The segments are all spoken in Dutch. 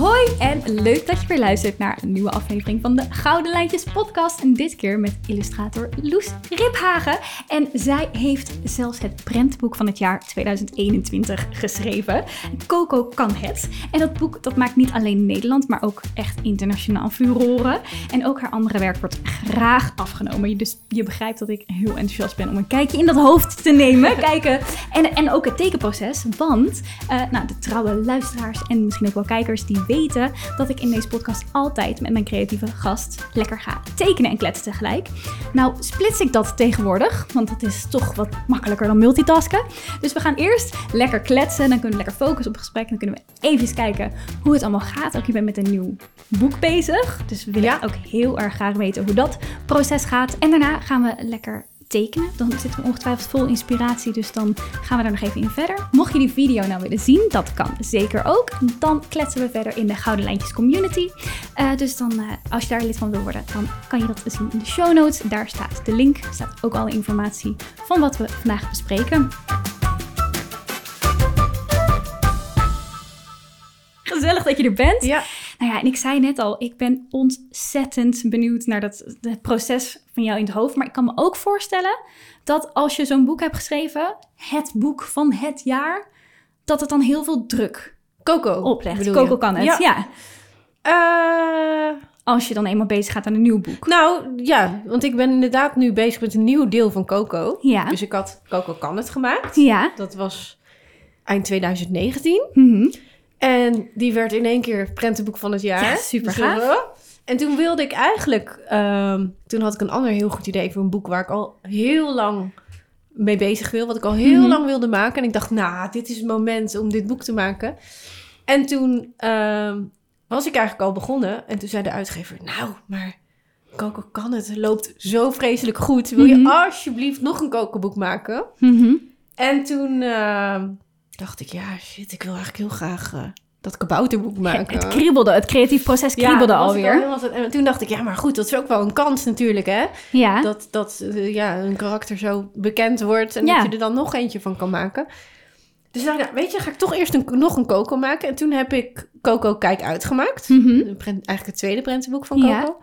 Hoi en leuk dat je weer luistert naar een nieuwe aflevering van de Gouden Lijntjes podcast. En dit keer met illustrator Loes Riphagen. En zij heeft zelfs het prentboek van het jaar 2021 geschreven. Coco kan het. En dat boek dat maakt niet alleen Nederland, maar ook echt internationaal furoren. En ook haar andere werk wordt graag afgenomen. Dus je begrijpt dat ik heel enthousiast ben om een kijkje in dat hoofd te nemen. Kijken. En, en ook het tekenproces. Want uh, nou, de trouwe luisteraars en misschien ook wel kijkers die weten dat ik in deze podcast altijd met mijn creatieve gast lekker ga tekenen en kletsen tegelijk. Nou, splits ik dat tegenwoordig, want dat is toch wat makkelijker dan multitasken. Dus we gaan eerst lekker kletsen, dan kunnen we lekker focussen op het gesprek. Dan kunnen we even kijken hoe het allemaal gaat. Ook je bent met een nieuw boek bezig, dus we willen ja. ook heel erg graag weten hoe dat proces gaat. En daarna gaan we lekker tekenen. Dan zitten we ongetwijfeld vol inspiratie, dus dan gaan we daar nog even in verder. Mocht je die video nou willen zien, dat kan zeker ook. Dan kletsen we verder in de Gouden Lijntjes community. Uh, dus dan, uh, als je daar lid van wil worden, dan kan je dat zien in de show notes. Daar staat de link, staat ook alle informatie van wat we vandaag bespreken. Gezellig dat je er bent. Ja. Nou ja, en ik zei net al, ik ben ontzettend benieuwd naar dat, het proces van jou in het hoofd. Maar ik kan me ook voorstellen dat als je zo'n boek hebt geschreven, het boek van het jaar, dat het dan heel veel druk Coco oplegt. Coco kan het, ja. ja. Uh... Als je dan eenmaal bezig gaat aan een nieuw boek. Nou ja, want ik ben inderdaad nu bezig met een nieuw deel van Coco. Ja. Dus ik had Coco kan het gemaakt. Ja. Dat was eind 2019. Mm -hmm. En die werd in één keer prentenboek van het jaar. Ja, super gaaf. En toen wilde ik eigenlijk... Uh, toen had ik een ander heel goed idee voor een boek... waar ik al heel lang mee bezig wil. Wat ik al heel mm -hmm. lang wilde maken. En ik dacht, nou, dit is het moment om dit boek te maken. En toen uh, was ik eigenlijk al begonnen. En toen zei de uitgever, nou, maar... Coco kan het. Het loopt zo vreselijk goed. Wil je mm -hmm. alsjeblieft nog een kokenboek maken? -hmm. En toen uh, dacht ik, ja, shit, ik wil eigenlijk heel graag uh, dat kabouterboek maken. Het kriebelde, het creatief proces kriebelde ja, alweer. Al en toen dacht ik, ja, maar goed, dat is ook wel een kans natuurlijk, hè? Ja. Dat, dat uh, ja, een karakter zo bekend wordt en ja. dat je er dan nog eentje van kan maken. Dus nou, weet je, ga ik toch eerst een, nog een Coco maken. En toen heb ik Coco Kijk uitgemaakt. Mm -hmm. Eigenlijk het tweede prentenboek van Coco. Ja.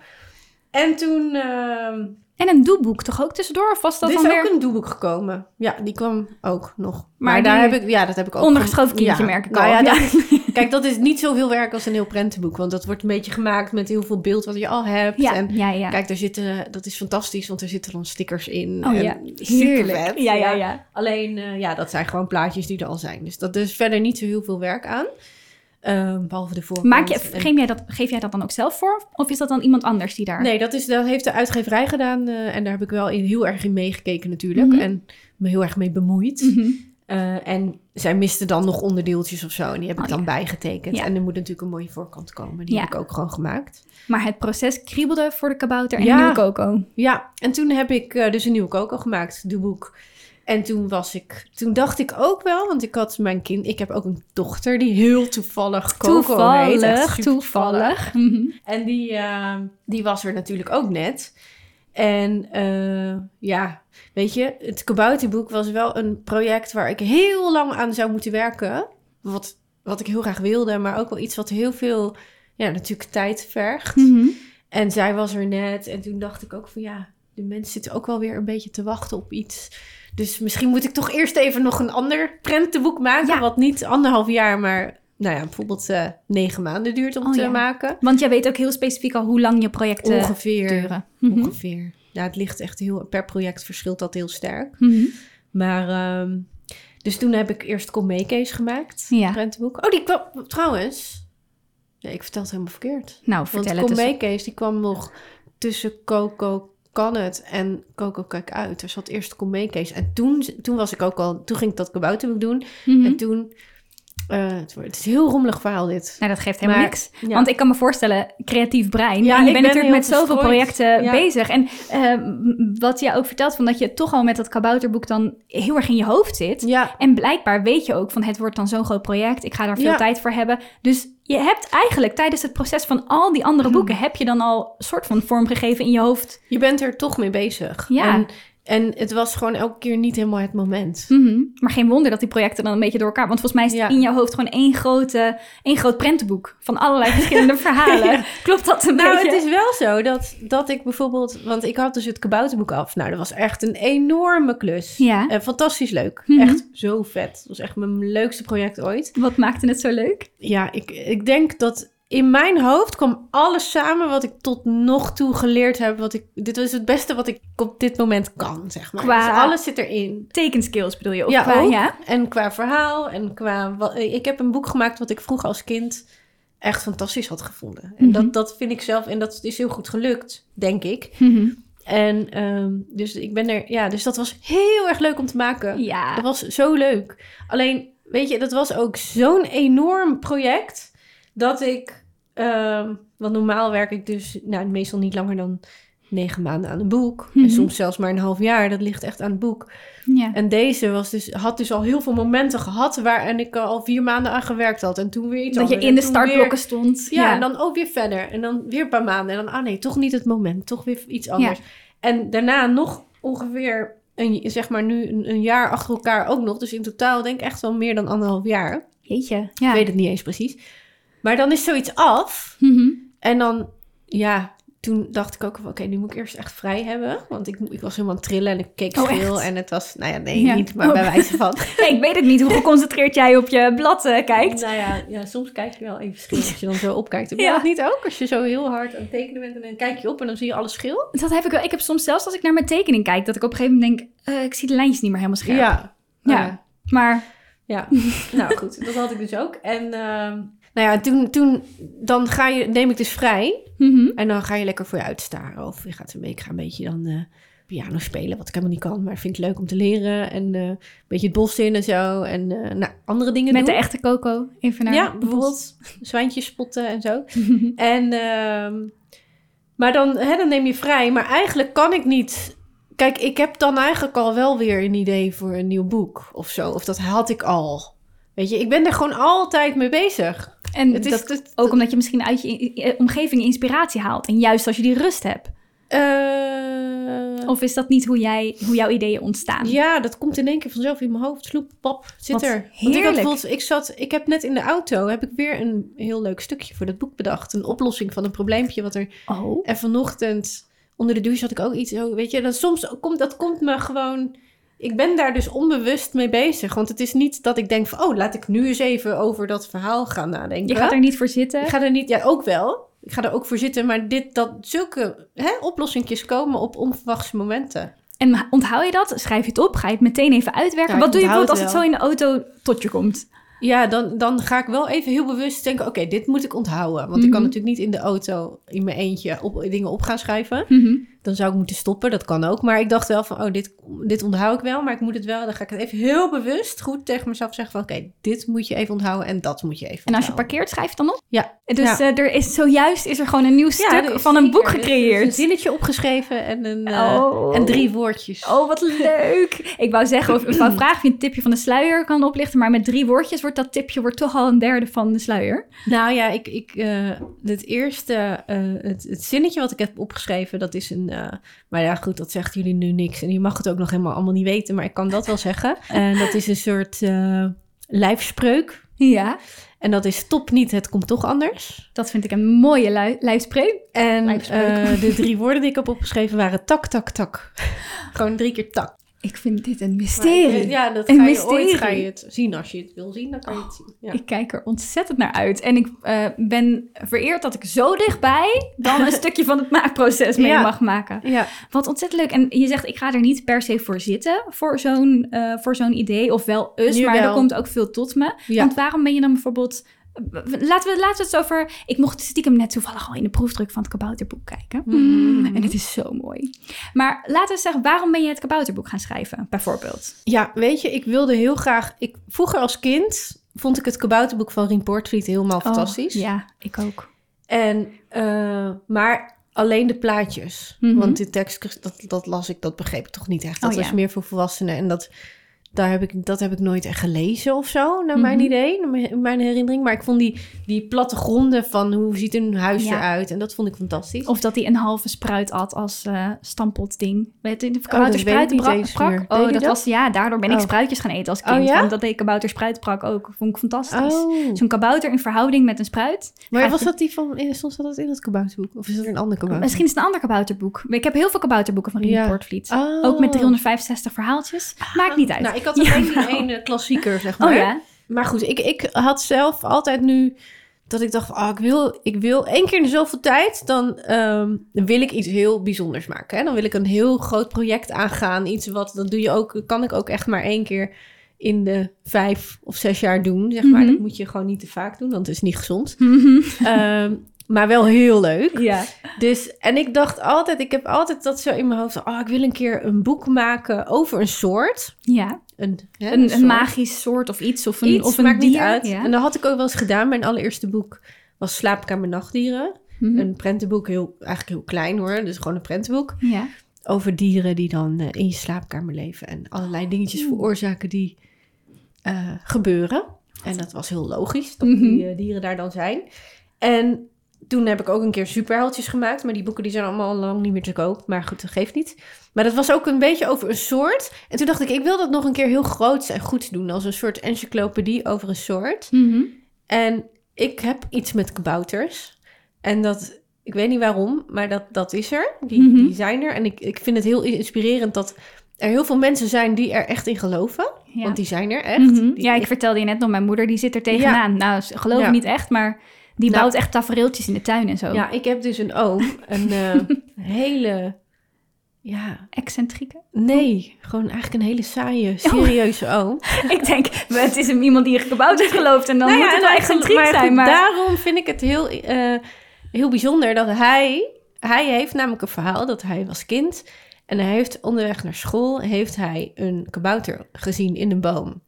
En toen... Uh, en een doeboek toch ook tussendoor? Of was dat er dan is weer... ook een doeboek gekomen. Ja, die kwam ook nog. Maar, maar daar heb ik, ja, dat heb ik ook. Ondergeschoven kindje ja. merk ik nou al. Ja, ja. Dat, kijk, dat is niet zoveel werk als een heel prentenboek. Want dat wordt een beetje gemaakt met heel veel beeld wat je al hebt. Ja, en ja, ja. kijk, daar zitten, dat is fantastisch, want er zitten dan stickers in. Oh en ja, heerlijk. Ja, ja, ja. Alleen, uh, ja, dat zijn gewoon plaatjes die er al zijn. Dus dat is verder niet zo heel veel werk aan. Um, behalve de voorkant. Maak je, geef, jij dat, geef jij dat dan ook zelf voor? Of is dat dan iemand anders die daar... Nee, dat, is, dat heeft de uitgeverij gedaan. Uh, en daar heb ik wel in, heel erg in meegekeken natuurlijk. Mm -hmm. En me heel erg mee bemoeid. Mm -hmm. uh, en zij miste dan nog onderdeeltjes of zo. En die heb ik Oh, dan ja. bijgetekend. Ja. En er moet natuurlijk een mooie voorkant komen. Die Ja. heb ik ook gewoon gemaakt. Maar het proces kriebelde voor de kabouter en de nieuwe coco. Ja, en toen heb ik uh, dus een nieuwe Coco gemaakt, de boek. En toen was ik, toen dacht ik ook wel, want ik had mijn kind, ik heb ook een dochter die heel toevallig Coco heet. echt Toevallig, toevallig. Mhm. En die, uh, die was er natuurlijk ook net. En uh, ja, weet je, het kabouterboek was wel een project waar ik heel lang aan zou moeten werken. Wat, wat ik heel graag wilde, maar ook wel iets wat heel veel, ja, natuurlijk tijd vergt. Mm -hmm. En zij was er net. En toen dacht ik ook van ja, de mensen zitten ook wel weer een beetje te wachten op iets. Dus misschien moet ik toch eerst even nog een ander prentenboek maken. Ja. Wat niet anderhalf jaar, maar nou ja, bijvoorbeeld uh, negen maanden duurt om Oh, te ja. maken. Want jij weet ook heel specifiek al hoe lang je projecten Ongeveer. duren. Mhm. Ongeveer. Ja, het ligt echt heel... Per project verschilt dat heel sterk. Mhm. Maar... Um, dus toen heb ik eerst Case gemaakt. Ja. Prentenboek. Oh, die kwam... Trouwens... Ja, ik vertel het helemaal verkeerd. Nou, Want vertel Kom het Mee eens. Case, die kwam nog tussen Coco kan het en Coco kijk uit. Er zat eerst Kom Mee Case. En toen, toen was ik ook al... Toen ging ik dat kabouterboek doen. Mhm. En toen... Uh, het, wordt, het is een heel rommelig verhaal dit. Nou, dat geeft helemaal Maar, niks. ja. Want ik kan me voorstellen, creatief brein. Ja, je bent ben natuurlijk met zoveel verstrooid. projecten Ja. bezig. En uh, wat jij ook vertelt, van dat je toch al met dat kabouterboek dan heel erg in je hoofd zit. Ja, En blijkbaar weet je ook van het wordt dan zo'n groot project. Ik ga daar veel tijd voor hebben. Dus je hebt eigenlijk tijdens het proces van al die andere boeken... heb je dan al soort van vorm gegeven in je hoofd. je bent er toch mee bezig. Ja. En En het was gewoon elke keer niet helemaal het moment. Mhm. Maar geen wonder dat die projecten dan een beetje door elkaar... Want volgens mij is het Ja. in jouw hoofd gewoon één, grote, één groot prentenboek... van allerlei verschillende verhalen. Ja. Klopt dat een Nou, beetje? het is wel zo dat, dat ik bijvoorbeeld... Want ik had dus het kabouterboek af. Nou, dat was echt een enorme klus. Ja. En fantastisch leuk. Mhm. Echt zo vet. Dat was echt mijn leukste project ooit. Wat maakte het zo leuk? Ja, ik, ik denk dat in mijn hoofd kwam alles samen wat ik tot nog toe geleerd heb. Wat ik, dit was het beste wat ik op dit moment kan, zeg maar. Qua- Dus alles zit erin. Tekenskills bedoel je? Of Ja, qua, ook. ja? En qua verhaal en qua... Ik heb een boek gemaakt wat ik vroeger als kind echt fantastisch had gevonden. En Mhm. dat, dat vind ik zelf... En dat is heel goed gelukt, denk ik. Mhm. En ehm, dus ik ben er... Ja, dus dat was heel erg leuk om te maken. Ja. Dat was zo leuk. Alleen, weet je, dat was ook zo'n enorm project dat ik. ehm, want normaal werk ik dus nou, meestal niet langer dan negen maanden aan een boek. Mhm. En soms zelfs maar een half jaar. Dat ligt echt aan het boek. ja. En deze was dus, had dus al heel veel momenten gehad waar en ik al vier maanden aan gewerkt had. En toen weer iets Dat je in de startblokken weer- stond. ja, en dan ook weer verder. En dan weer een paar maanden. En dan, ah nee, toch niet het moment. Toch weer iets anders. En daarna nog ongeveer, een, zeg maar nu een, een jaar achter elkaar ook nog. Dus in totaal denk ik echt wel meer dan anderhalf jaar. Jeetje. Ja. Ik weet het niet eens precies. Maar dan is zoiets af. Mhm. En dan, ja, toen dacht ik ook van... Oké, nu moet ik eerst echt vrij hebben. Want ik, ik was helemaal aan het trillen en ik keek Oh, echt? En het was, nou ja, nee, Ja. niet. Maar Oh. bij wijze van... Nee, ik weet het niet hoe geconcentreerd jij op je blad eh, kijkt. Nou ja, ja, soms kijk je wel even schil als je dan zo opkijkt. Heb je Ja. dat niet ook? Als je zo heel hard aan het tekenen bent en dan kijk je op en dan zie je alles schil? Dat heb ik wel. Ik heb soms zelfs als ik naar mijn tekening kijk, dat ik op een gegeven moment denk, eh, ik zie de lijntjes niet meer helemaal scherp. Ja. Ja. ja. Maar Ja, nou goed, dat had ik dus ook. En ehm, nou ja, toen, toen dan ga je, neem ik dus vrij mhm. en dan ga je lekker voor je uitstaren. Of je gaat een, ik ga een beetje dan eh, piano spelen, wat ik helemaal niet kan, maar vind ik leuk om te leren. En eh, een beetje het bos in en zo. En eh, nou, andere dingen met doen. de echte coco even naar ja, bijvoorbeeld zwijntjes spotten en zo. En, ehm, maar dan, hè, dan neem je vrij. Maar eigenlijk kan ik niet. Kijk, ik heb dan eigenlijk al wel weer een idee voor een nieuw boek of zo. Of dat had ik al. Weet je, ik ben er gewoon altijd mee bezig. En Het is dat, het- ook omdat je misschien uit je omgeving inspiratie haalt. En juist als je die rust hebt. Eh, Of is dat niet hoe, jij, hoe jouw ideeën ontstaan? ja, dat komt in één keer vanzelf in mijn hoofd. Sloep, pap, zit Wat er. Want ik, heerlijk. bijvoorbeeld, ik, zat, ik heb net in de auto heb ik weer een heel leuk stukje voor dat boek bedacht. Een oplossing van een probleempje wat er Oh. En vanochtend onder de douche had ik ook iets weet je, dat soms komt dat komt me gewoon. Ik ben daar dus onbewust mee bezig, want het is niet dat ik denk van, oh, laat ik nu eens even over dat verhaal gaan nadenken. Je gaat er niet voor zitten. Ik ga er niet, ja, ook wel. Ik ga er ook voor zitten, maar dit, dat zulke hè, oplossingjes komen op onverwachte momenten. En onthoud je dat? Schrijf je het op? Ga je het meteen even uitwerken? Ja, Wat doe je bijvoorbeeld als het het zo in de auto tot je komt? Ja, dan, dan ga ik wel even heel bewust denken, oké, dit moet ik onthouden. Want ik kan Mhm. natuurlijk niet in de auto in mijn eentje op, dingen op gaan schrijven. Mhm. Dan zou ik moeten stoppen. Dat kan ook. Maar ik dacht wel van, oh, dit, dit onthoud ik wel. Maar ik moet het wel, dan ga ik het even heel bewust goed tegen mezelf zeggen van, oké, dit moet je even onthouden en dat moet je even En als je parkeert, schrijf je het dan op? Ja. Dus Ja. eh, er is zojuist is er gewoon een nieuw stuk van een zeker- boek er gecreëerd. Een zinnetje opgeschreven en, een, eh, Oh. en drie woordjes. Oh, wat leuk. Ik wou zeggen, of ik wou vragen of je een tipje van de sluier kan oplichten. Maar met drie woordjes wordt dat tipje wordt toch al een derde van de sluier. Nou ja, ik, ik, eh, het eerste, het, het zinnetje wat ik heb opgeschreven, dat is een... eh, maar ja, goed, dat zegt jullie nu niks. En je mag het ook nog helemaal allemaal niet weten, maar ik kan dat wel zeggen. En dat is een soort eh, lijfspreuk. Ja, En dat is top niet, het komt toch anders. dat vind ik een mooie lui- lijfspreuk. En Lijfspreuk. eh, de drie woorden die ik heb opgeschreven waren tak, tak, tak. Gewoon drie keer tak. Ik vind dit een mysterie. Maar, ja, dat Een ga je mysterie. ooit ga je het zien. Als je het wil zien, dan kan je het zien. Ja. Ik kijk er ontzettend naar uit. En ik eh, ben vereerd dat ik zo dichtbij dan een stukje van het maakproces mee Ja. mag maken. ja. Wat ontzettend leuk. En je zegt, ik ga er niet per se voor zitten voor zo'n eh, voor zo'n idee. Of wel eens, maar er komt ook veel tot me. Ja. Want waarom ben je dan bijvoorbeeld... Laten we, laten we het over... Ik mocht stiekem net toevallig al in de proefdruk van het kabouterboek kijken. Mm. En het is zo mooi. Maar laten we zeggen, waarom ben je het kabouterboek gaan schrijven, bijvoorbeeld? ja, weet je, ik wilde heel graag... Ik, vroeger als kind vond ik het kabouterboek van Rien Portvliet helemaal fantastisch. Oh, ja, ik ook. En, eh, maar alleen de plaatjes. Mhm. Want de tekst, dat, dat las ik, dat begreep ik toch niet echt. Dat Oh, was ja. meer voor volwassenen. En dat, daar heb ik, dat heb ik nooit echt gelezen of zo, naar mijn Mhm. idee, naar mijn, herinnering. Maar ik vond die, die plattegronden van hoe ziet een huis Ja. eruit. En dat vond ik fantastisch. Of dat hij een halve spruit had als eh stampotding. Weet je, de Oh, eens prak? Oh, dat, dat? was, ja, daardoor ben ik Oh. spruitjes gaan eten als Oh, kind. ja? Want dat deed kabouter spruitprak ook. Vond ik fantastisch. Oh. Zo'n kabouter in verhouding met een spruit. Maar was dat die van, eh, soms zat dat in het kabouterboek? Of is dat een ander kabouter? Misschien is het een ander kabouterboek. Ik heb heel veel kabouterboeken van Rini Ja. Poortvliet. Oh. Ook met 365 verhaaltjes. Maakt niet uit. Nou, ik had alleen die Jawel. ene klassieker, zeg maar. Oh ja? Maar goed, ik, ik had zelf altijd nu dat ik dacht, oh, ik, wil, ik wil één keer in de zoveel tijd, dan ehm, wil ik iets heel bijzonders maken. Hè? Dan wil ik een heel groot project aangaan. Iets wat, dat doe je ook, kan ik ook echt maar één keer in de vijf of zes jaar doen, zeg maar. Mhm. Dat moet je gewoon niet te vaak doen, want het is niet gezond. Mhm. Ehm, maar wel heel leuk. ja. Dus, en ik dacht altijd, ik heb altijd dat zo in mijn hoofd, oh, ik wil een keer een boek maken over een soort. Ja. Een, hè, Een, een soort. magisch soort of iets. Of een, Iets, of een maakt dier. niet uit. Ja. En dat had ik ook wel eens gedaan. Mijn allereerste boek was Slaapkamer Nachtdieren. Mhm. Een prentenboek, heel, eigenlijk heel klein hoor. Dus gewoon een prentenboek. ja. Over dieren die dan eh, in je slaapkamer leven. En allerlei dingetjes Oeh. veroorzaken die eh, gebeuren. En dat was heel logisch dat Mhm. die eh, dieren daar dan zijn. En toen heb ik ook een keer superheldjes gemaakt. Maar die boeken die zijn allemaal al lang niet meer te koop. Maar goed, dat geeft niet. Maar dat was ook een beetje over een soort. En toen dacht ik, ik wil dat nog een keer heel groot en goed doen. Als een soort encyclopedie over een soort. Mhm. En ik heb iets met kabouters. En dat, ik weet niet waarom, maar dat, dat is er. Die, Mhm. die zijn er. En ik, ik vind het heel inspirerend dat er heel veel mensen zijn die er echt in geloven. Ja. Want die zijn er echt. Mhm. Die- ja, ik vertelde je net nog, mijn moeder die zit er tegenaan. Nou, ze geloof Ja. niet echt, maar die Nou. bouwt echt tafereeltjes in de tuin en zo. ja, ik heb dus een oom. Een eh, hele, ja, Excentrieke. nee, gewoon eigenlijk een hele saaie, serieuze oom. ik denk, het is hem iemand die in kabouters gelooft en dan Nou moet het wel en excentriek maar zijn. Maar Daarom vind ik het heel, eh, heel bijzonder dat hij... Hij heeft namelijk een verhaal dat hij was kind... en hij heeft onderweg naar school... heeft hij een kabouter gezien in een boom.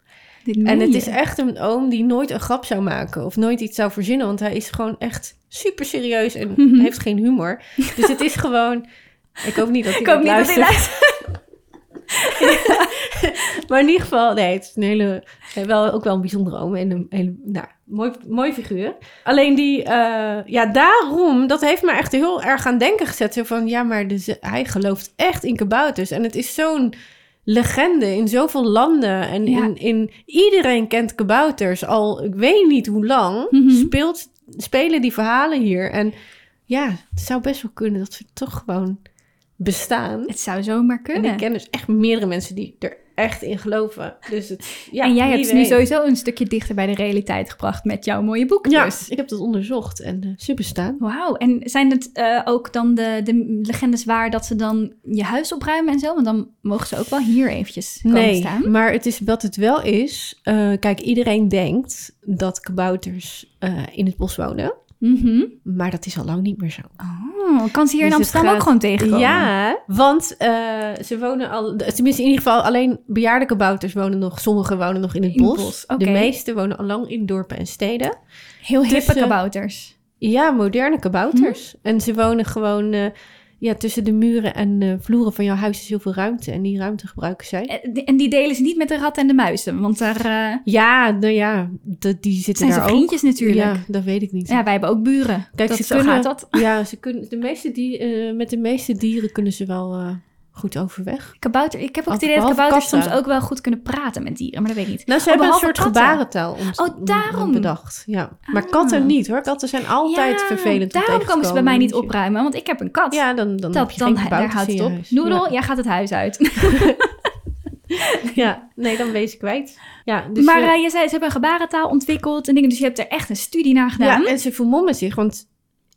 En het is echt een oom die nooit een grap zou maken... of nooit iets zou verzinnen... want hij is gewoon echt super serieus en heeft geen humor. Dus het is gewoon... Ik hoop niet dat hij Ik hoop dat niet dat hij luistert. luistert. Maar in ieder geval, nee, het is een hele, eh, wel, ook wel een bijzondere oom en een hele, nou, mooi, mooi figuur. Alleen die, eh, ja, daarom, dat heeft me echt heel erg aan denken gezet. Zo van, ja, maar dus, hij gelooft echt in kabouters. En het is zo'n legende in zoveel landen. En Ja. in, in, iedereen kent kabouters al, ik weet niet hoe lang, Mhm. speelt, spelen die verhalen hier. En ja, het zou best wel kunnen dat ze toch gewoon bestaan. Het zou zomaar En kunnen. ik ken dus echt meerdere mensen die er echt in geloven. Dus het, ja, en jij hebt nu sowieso een stukje dichter bij de realiteit gebracht met jouw mooie boek Ja, dus. ik heb dat onderzocht en eh, ze bestaan. Wauw, en zijn het eh, ook dan de, de legendes waar dat ze dan je huis opruimen en zo? Want dan mogen ze ook wel hier eventjes komen Nee, staan. maar het is wat het wel is. eh, kijk, iedereen denkt dat kabouters in het bos wonen. Mhm. Maar dat is al lang niet meer zo. Oh, kan ze hier in Dus Amsterdam gaat- ook gewoon tegenkomen? Ja, want eh, ze wonen al... Tenminste, in ieder geval alleen bejaarde kabouters wonen nog... Sommigen wonen nog in het In bos. bos. De meeste wonen al lang in dorpen en steden. Heel hippe Tussen- kabouters. Ja, moderne kabouters. Hm? En ze wonen gewoon eh, ja, tussen de muren en vloeren van jouw huis is heel veel ruimte. En die ruimte gebruiken zij. Eh, En die delen ze niet met de ratten en de muizen, want daar eh, Ja, nou ja, de- die zitten zijn ze vriendjes ook. natuurlijk. Ja, Ja. dat weet ik niet. wij hebben ook buren. Kijk, dat, ze kunnen- gaat dat. Ja, ze kunnen, de meeste die, eh, met de meeste dieren kunnen ze wel goed overweg. Kabouter, ik heb ook het idee dat kabouters katten. soms ook wel goed kunnen praten met dieren, maar dat weet ik niet. Nou, ze Oh, hebben een soort katten. gebarentaal Oh, om- daarom. bedacht. Ja. Maar katten Ah. niet hoor. Katten zijn altijd Ja, vervelend om Daarom komen ze bij mij niet opruimen, want ik heb een kat. Ja, dan, dan dat, je dan, geen daar houdt het op. Noedel, Ja. jij gaat het huis uit. Ja, nee, dan je ze kwijt. Ja, dus maar eh, eh, je zei, ze hebben een gebarentaal ontwikkeld en dingen, dus je hebt er echt een studie naar gedaan. Ja, en ze vermommen zich, want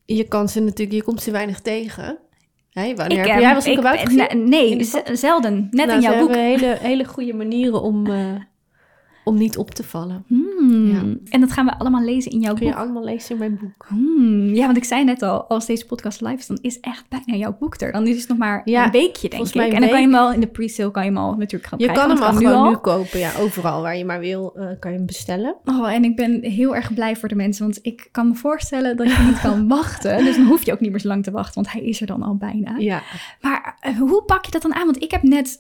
je kan ze natuurlijk, je komt ze weinig tegen. Hé, wanneer heb eh, jij eens een ik- kabouter? Nee, zelden. Net Nou, in jouw boek. hebben hele, hele goede manieren om, eh, om niet op te vallen. Hmm. Ja. En dat gaan we allemaal lezen in jouw Kun je boek. allemaal lezen in mijn boek. Hmm. Ja, want ik zei net al, als deze podcast live is, dan is echt bijna jouw boek er. Dan is het nog maar Ja, een weekje, denk ik. En dan kan je hem wel in de pre-sale kan je hem al natuurlijk gaan Je krijgen. kan hem al want gewoon nu nu kopen, ja, overal waar je maar wil, eh, kan je hem bestellen. Oh, en ik ben heel erg blij voor de mensen, want ik kan me voorstellen dat je niet kan wachten. Dus dan hoef je ook niet meer zo lang te wachten, want hij is er dan al bijna. Ja. Maar eh, hoe pak je dat dan aan? Want ik heb net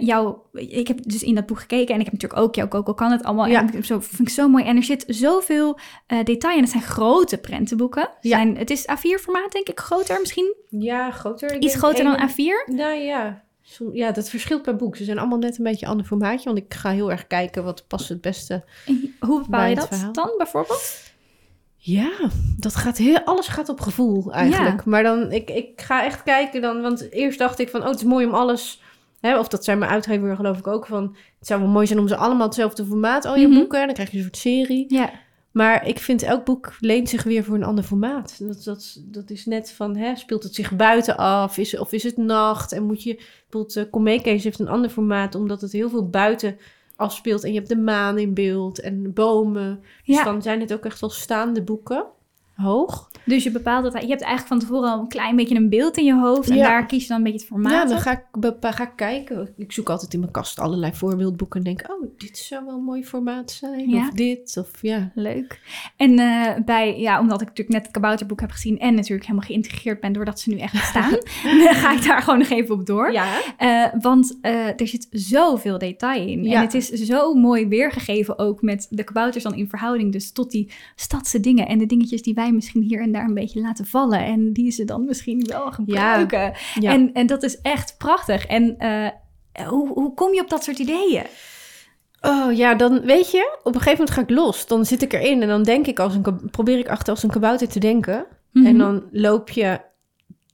jou, ik heb dus in dat boek gekeken en ik heb natuurlijk ook jouw Coco kan het allemaal. Ja. En ik- zo vind ik zo mooi. En er zit zoveel eh, detail in. Het zijn grote prentenboeken. Ja. Zijn, het is A4 formaat, denk ik, groter misschien. Ja, groter. Iets groter dan één- A4. Nou ja. Ja, dat verschilt per boek. Ze zijn allemaal net een beetje een ander formaatje. Want ik ga heel erg kijken wat past het beste. En Hoe bepaal je dat verhaal. dan bijvoorbeeld? Ja, dat gaat heel, alles gaat op gevoel eigenlijk. Maar dan, ik, ik ga echt kijken dan, want eerst dacht ik van, oh, het is mooi om alles, hè, of dat zei mijn uitgever geloof ik ook, van, het zou wel mooi zijn om ze allemaal hetzelfde formaat, al je Mhm. boeken, dan krijg je een soort serie. Ja. Maar ik vind elk boek leent zich weer voor een ander formaat. Dat, dat, dat is net van, hè, speelt het zich buiten af, is, of is het nacht? En moet je, bijvoorbeeld, uh, Komekees heeft een ander formaat, omdat het heel veel buiten afspeelt. En je hebt de maan in beeld en bomen. Dus Ja. dan zijn het ook echt wel staande boeken. Hoog. Dus je bepaalt dat, je hebt eigenlijk van tevoren al een klein beetje een beeld in je hoofd. En Ja. daar kies je dan een beetje het formaat Ja, dan ga ik, ga ik kijken. Ik zoek altijd in mijn kast allerlei voorbeeldboeken. En denk, oh, dit zou wel een mooi formaat zijn. Ja. Of dit, of ja. Leuk. En eh, bij, ja, omdat ik natuurlijk net het kabouterboek heb gezien en natuurlijk helemaal geïntegreerd ben doordat ze nu echt bestaan, dan ga ik daar gewoon nog even op door. Ja, Eh, want eh, er zit zoveel detail in. En het is zo mooi weergegeven ook met de kabouters dan in verhouding dus tot die stadse dingen. En de dingetjes die wij misschien hier en daar een beetje laten vallen. En die ze dan misschien wel gebruiken. ja. En, en dat is echt prachtig. En eh, hoe, hoe kom je op dat soort ideeën? Oh ja, dan weet je, op een gegeven moment ga ik los. Dan zit ik erin en dan denk ik als een, probeer ik achter als een kabouter te denken. En Mhm. dan loop je,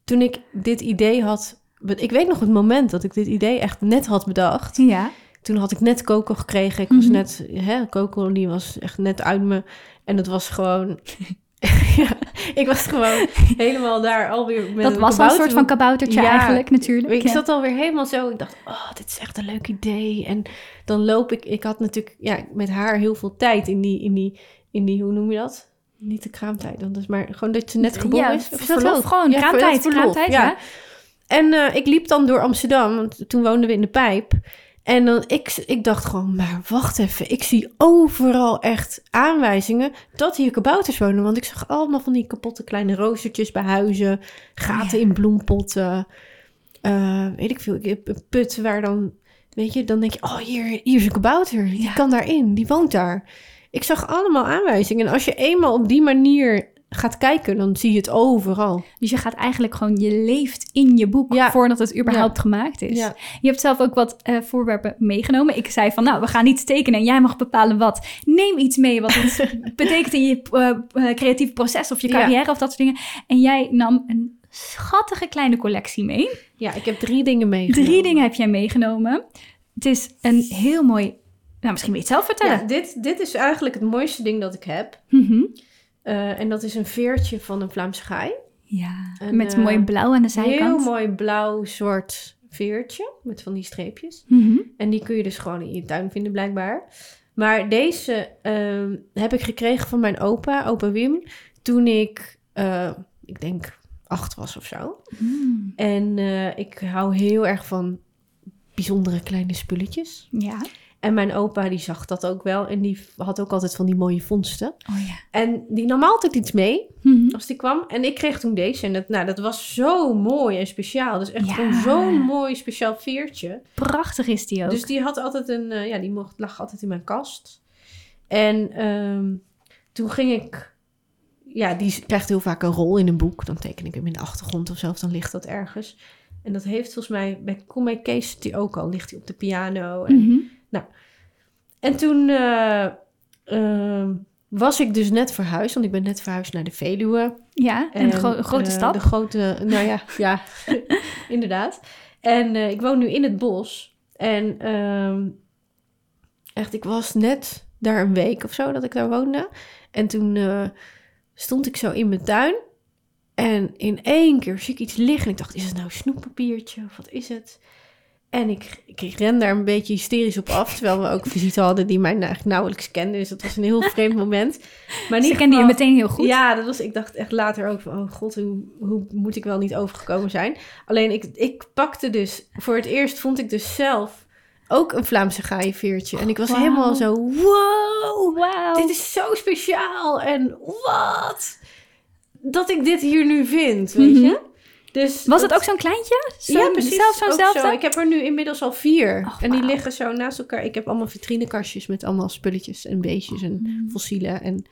toen ik dit idee had, ik weet nog het moment dat ik dit idee echt net had bedacht. Ja. Toen had ik net Coco gekregen. Ik was Mhm. net, hè, Coco die was echt net uit me. En het was gewoon, ja, ik was gewoon helemaal daar alweer met Dat een was al een soort van kaboutertje Ja, eigenlijk natuurlijk. Ik Ja. zat alweer helemaal zo. Ik dacht, oh, dit is echt een leuk idee. En dan loop ik. Ik had natuurlijk ja, met haar heel veel tijd in die, in die, in die hoe noem je dat? Niet de kraamtijd, dat is maar gewoon dat ze net geboren ja, is. Of verlof, gewoon Ja, kraamtijd, verlof, kraamtijd, ja. ja. En eh, ik liep dan door Amsterdam, want toen woonden we in de Pijp. En dan, ik, ik dacht gewoon, maar wacht even. Ik zie overal echt aanwijzingen dat hier kabouters wonen. Want ik zag allemaal van die kapotte kleine roostertjes bij huizen. Gaten Ja. in bloempotten. eh, weet ik veel, ik- een put waar dan... Weet je, dan denk je, oh, hier, hier is een kabouter. Die Ja. kan daarin, die woont daar. Ik zag allemaal aanwijzingen. En als je eenmaal op die manier gaat kijken, dan zie je het overal. Dus je gaat eigenlijk gewoon, je leeft in je boek Ja. voordat het überhaupt gemaakt is. Ja. Je hebt zelf ook wat eh, voorwerpen meegenomen. Ik zei van, nou, we gaan iets tekenen en jij mag bepalen wat. Neem iets mee wat het betekent in je eh, eh, creatieve proces of je carrière of dat soort dingen. En jij nam een schattige kleine collectie mee. Ja, ik heb drie dingen meegenomen. Drie dingen heb jij meegenomen. Het is een heel mooi, nou, misschien wil je het zelf vertellen. Dit, dit is eigenlijk het mooiste ding dat ik heb. Mhm. Eh, en dat is een veertje van een Vlaamse gaai. Ja, met eh, mooi blauw aan de zijkant. Heel mooi blauw-zwart veertje met van die streepjes. Mhm. En die kun je dus gewoon in je tuin vinden blijkbaar. Maar deze ehm, heb ik gekregen van mijn opa, opa Wim, toen ik, eh, ik denk, acht was of zo. Mm. En ik hou heel erg van bijzondere kleine spulletjes. Ja. En mijn opa die zag dat ook wel en die had ook altijd van die mooie vondsten. Oh ja. En die nam altijd iets mee Mhm. als die kwam. En ik kreeg toen deze. En dat, nou, dat was zo mooi en speciaal. Dus echt Ja. gewoon zo'n mooi speciaal veertje. Prachtig is die ook. Dus die had altijd een... eh, ja, die mocht, lag altijd in mijn kast. En ehm, toen ging ik... Ja, die krijgt heel vaak een rol in een boek. Dan teken ik hem in de achtergrond of zo. Of dan ligt dat ergens. En dat heeft volgens mij... Bij Kom Case die ook al. Ligt hij op de piano. En Mhm. en toen eh, ehm, was ik dus net verhuisd, want ik ben net verhuisd naar de Veluwe. Ja, gro- een grote eh, stap. De grote, nou ja, ja, inderdaad. En eh, ik woon nu in het bos. En ehm, echt, ik was net daar een week of zo dat ik daar woonde. En toen stond ik zo in mijn tuin. En in één keer zie ik iets liggen. En ik dacht, is het nou een snoeppapiertje of wat is het? En ik, ik ren daar een beetje hysterisch op af. Terwijl we ook visite hadden die mij eigenlijk nauwelijks kenden. Dus dat was een heel vreemd moment. Maar in Ze kende je meteen heel goed. ja, dat was, ik dacht echt later ook van, oh god, hoe, hoe moet ik wel niet overgekomen zijn? Alleen ik, ik pakte dus, voor het eerst vond ik dus zelf ook een Vlaamse gaaienveertje. En ik was helemaal zo, wow, Wauw. dit is zo speciaal. En wat? Dat ik dit hier nu vind, weet Mhm. je? Dus Was het ook zo'n kleintje? Zo, ja, precies. Zelf zo. Ik heb er nu inmiddels al vier. Och, en die liggen zo naast elkaar. Ik heb allemaal vitrinekastjes met allemaal spulletjes en beestjes en Mm. fossielen en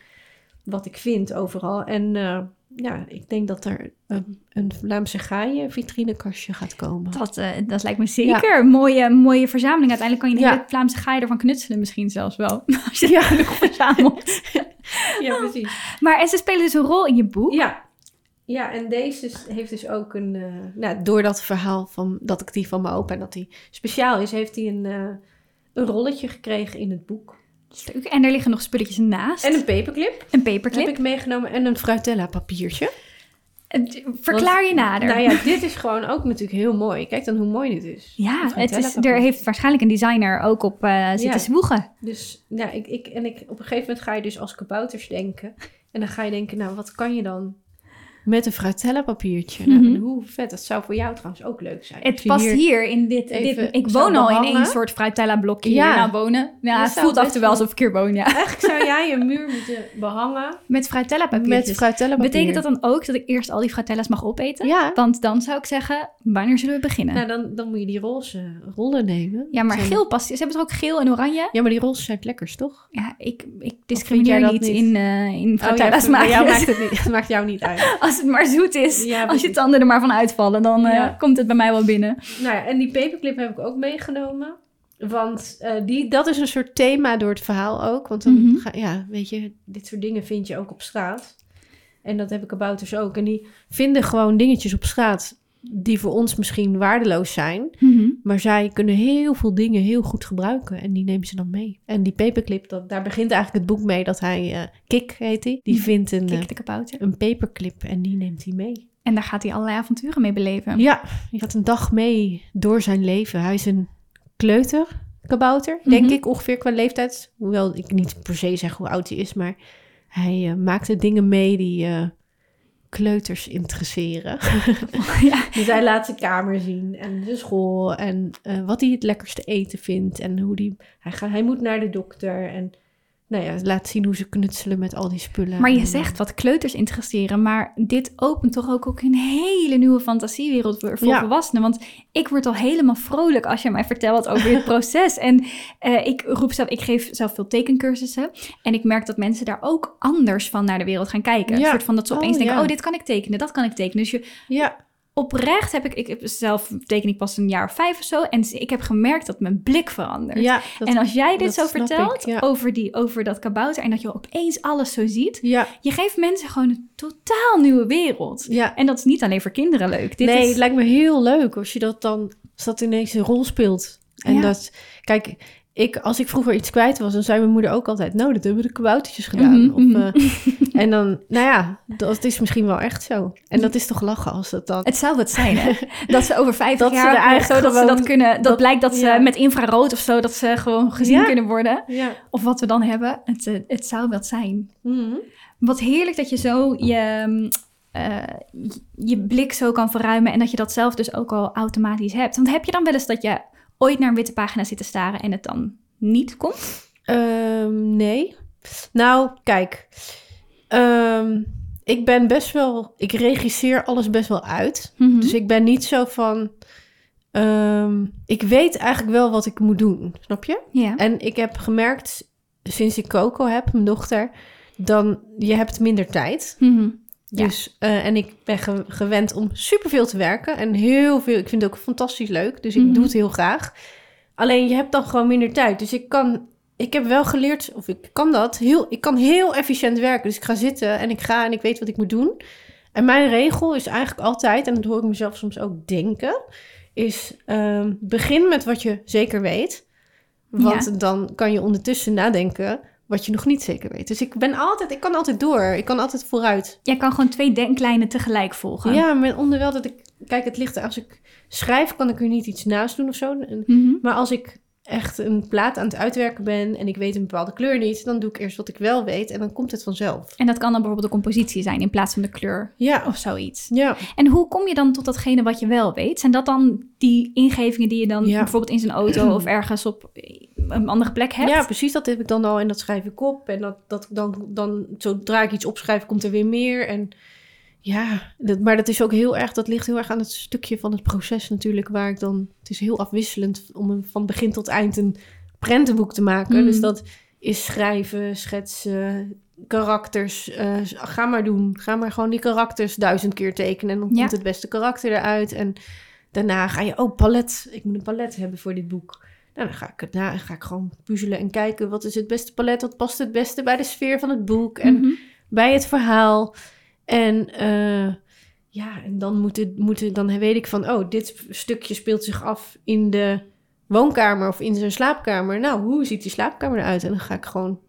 wat ik vind overal. En eh, ja, ik denk dat er een, een Vlaamse gaaien vitrinekastje gaat komen. Dat, eh, dat lijkt me zeker een mooie, mooie verzameling. Uiteindelijk kan je de Ja. hele Vlaamse gaai ervan knutselen misschien zelfs wel. Als je Ja. genoeg verzamelt. Ja, precies. Maar en ze spelen dus een rol in je boek. Ja. Ja, en deze heeft dus ook een... eh, nou, door dat verhaal van, dat ik die van mijn opa en dat die speciaal is... heeft hij een, eh, een rolletje gekregen in het boek. Leuk. En er liggen nog spulletjes naast. En een paperclip een paperclip. heb ik meegenomen en een Fruitella papiertje. Verklaar je nader. Nou ja, dit is gewoon ook natuurlijk heel mooi. Kijk dan hoe mooi dit is. Ja, Het is, er heeft waarschijnlijk een designer ook op eh, zitten Ja. zwoegen. Dus ja, ik, ik, en ik, op een gegeven moment ga je dus als kabouters denken. En dan ga je denken, nou, wat kan je dan met een Fruitella papiertje? Nou, Mhm. hoe vet, dat zou voor jou trouwens ook leuk zijn. Het je past hier, in dit, dit... Ik woon al in één soort fruitella blokje Ja. nou wonen. Ja, het voelt af en wel alsof ik hier woon, ja. Eigenlijk zou jij een muur moeten behangen Met papiertjes. met papier. Betekent dat dan ook dat ik eerst al die fruitellas mag opeten? Ja. Want dan zou ik zeggen, wanneer zullen we beginnen? Nou, dan, dan moet je die roze rollen nemen. ja, maar Zijn- geel past. Ze hebben er ook geel en oranje. Ja, maar die roze zijn het lekkers, toch? Ja, ik, ik discrimineer niet, niet? in, eh in Oh, fruitella ja, maakt het, niet, het maakt jou niet uit. Als het maar zoet is. Ja, Als je tanden er maar van uitvallen, dan eh, komt het bij mij wel binnen. Nou ja, en die paperclip heb ik ook meegenomen. Want eh, die, dat is een soort thema door het verhaal ook. Want dan Mhm. ga, ja, weet je, dit soort dingen vind je ook op straat. En dat heb ik kabouters ook. En die vinden gewoon dingetjes op straat die voor ons misschien waardeloos zijn. Maar zij kunnen heel veel dingen heel goed gebruiken. En die nemen ze dan mee. En die paperclip, dat, daar begint eigenlijk het boek mee dat hij... eh Kik heet hij. Die Mhm. vindt een, Kik eh, de kabouter. een paperclip en die neemt hij mee. En daar gaat hij allerlei avonturen mee beleven. Ja, die gaat een dag mee door zijn leven. Hij is een kleuter, kabouter, denk Mhm. ik, ongeveer qua leeftijd. Hoewel ik niet per se zeg hoe oud hij is, maar hij eh, maakte dingen mee die kleuters interesseren. ja. dus hij laat zijn kamer zien en de school en eh, wat hij het lekkerste eten vindt. En hoe die, hij, gaat, hij moet naar de dokter en nou ja, laat zien hoe ze knutselen met al die spullen. Maar je zegt wat kleuters interesseren, maar dit opent toch ook, ook een hele nieuwe fantasiewereld voor, voor Ja. volwassenen. Want ik word al helemaal vrolijk als je mij vertelt over dit proces. En eh, ik roep zelf, ik geef zelf veel tekencursussen. En ik merk dat mensen daar ook anders van naar de wereld gaan kijken. Een Ja. soort van dat ze Oh, opeens denken, ja. oh, dit kan ik tekenen, dat kan ik tekenen. Dus je, Ja, oprecht heb ik, ik heb zelf teken ik pas een jaar of vijf of zo. En ik heb gemerkt dat mijn blik verandert. ja. dat- en als jij dit zo vertelt ik, ja. over, die, over dat kabouter en dat je opeens alles zo ziet, ja, je geeft mensen gewoon een totaal nieuwe wereld. ja. En dat is niet alleen voor kinderen leuk. Dit nee, is, het lijkt me heel leuk als je dat dan, als dat ineens een rol speelt. En dat, kijk, ik, als ik vroeger iets kwijt was, dan zei mijn moeder ook altijd, nou, dat hebben de kaboutertjes gedaan. Mhm, of, mhm. eh, en dan, nou ja, dat is misschien wel echt zo. En dat is toch lachen als dat dan... het zou wat zijn, hè? Dat ze over 50 Dat ze jaar eigenlijk zo, dat ze dat kunnen. Dat, dat- blijkt dat ze ja. met infrarood of zo, dat ze gewoon gezien Ja. kunnen worden. Ja. Of wat we dan hebben. Het, eh, het zou wat zijn. Mhm. Wat heerlijk dat je zo je, mm, eh, je blik zo kan verruimen en dat je dat zelf dus ook al automatisch hebt. Want heb je dan wel eens dat je ooit naar een witte pagina zit te staren en het dan niet komt? Ehm, nee. Nou, kijk. Ehm, ik ben best wel... Ik regisseer alles best wel uit. Mhm. Dus ik ben niet zo van... ehm, ik weet eigenlijk wel wat ik moet doen, snap je? ja. En ik heb gemerkt, sinds ik Coco heb, mijn dochter, dan je hebt minder tijd. Mhm. Ja. Dus, eh, en ik ben ge- gewend om superveel te werken. En heel veel, ik vind het ook fantastisch leuk. Dus ik Mhm. doe het heel graag. Alleen je hebt dan gewoon minder tijd. Dus ik kan, ik heb wel geleerd, of ik kan dat, heel, ik kan heel efficiënt werken. Dus ik ga zitten en ik ga en ik weet wat ik moet doen. En mijn regel is eigenlijk altijd, en dat hoor ik mezelf soms ook denken, is ehm, begin met wat je zeker weet. Want dan kan je ondertussen nadenken wat je nog niet zeker weet. Dus ik ben altijd, ik kan altijd door. Ik kan altijd vooruit. Jij kan gewoon twee denklijnen tegelijk volgen. Ja, maar onderwijl dat ik... Kijk, het ligt er... Als ik schrijf, kan ik er niet iets naast doen of zo. Mhm. Maar als ik echt een plaat aan het uitwerken ben... en ik weet een bepaalde kleur niet... dan doe ik eerst wat ik wel weet en dan komt het vanzelf. En dat kan dan bijvoorbeeld de compositie zijn in plaats van de kleur Ja, of zoiets. ja. En hoe kom je dan tot datgene wat je wel weet? Zijn dat dan die ingevingen die je dan Ja. bijvoorbeeld in zijn auto of ergens op een andere plek hebt? ja, precies. Dat heb ik dan al en dat schrijf ik op. En dat, dat dan, dan, zodra ik iets opschrijf, komt er weer meer. En ja, dat, maar dat is ook heel erg, dat ligt heel erg aan het stukje van het proces natuurlijk, waar ik dan, het is heel afwisselend om een, van begin tot eind een prentenboek te maken. Mm. Dus dat is schrijven, schetsen, karakters. eh, ga maar doen. Ga maar gewoon die karakters duizend keer tekenen. En dan Ja. komt het beste karakter eruit. En daarna ga je, oh, palet. Ik moet een palet hebben voor dit boek. Nou, dan ga ik, het na, ga ik gewoon puzzelen en kijken... wat is het beste palet, wat past het beste bij de sfeer van het boek... en Mhm. bij het verhaal. En eh, ja, en dan, moet het, moet het, dan weet ik van, oh, dit stukje speelt zich af in de woonkamer of in zijn slaapkamer. Nou, hoe ziet die slaapkamer eruit? En dan ga ik gewoon,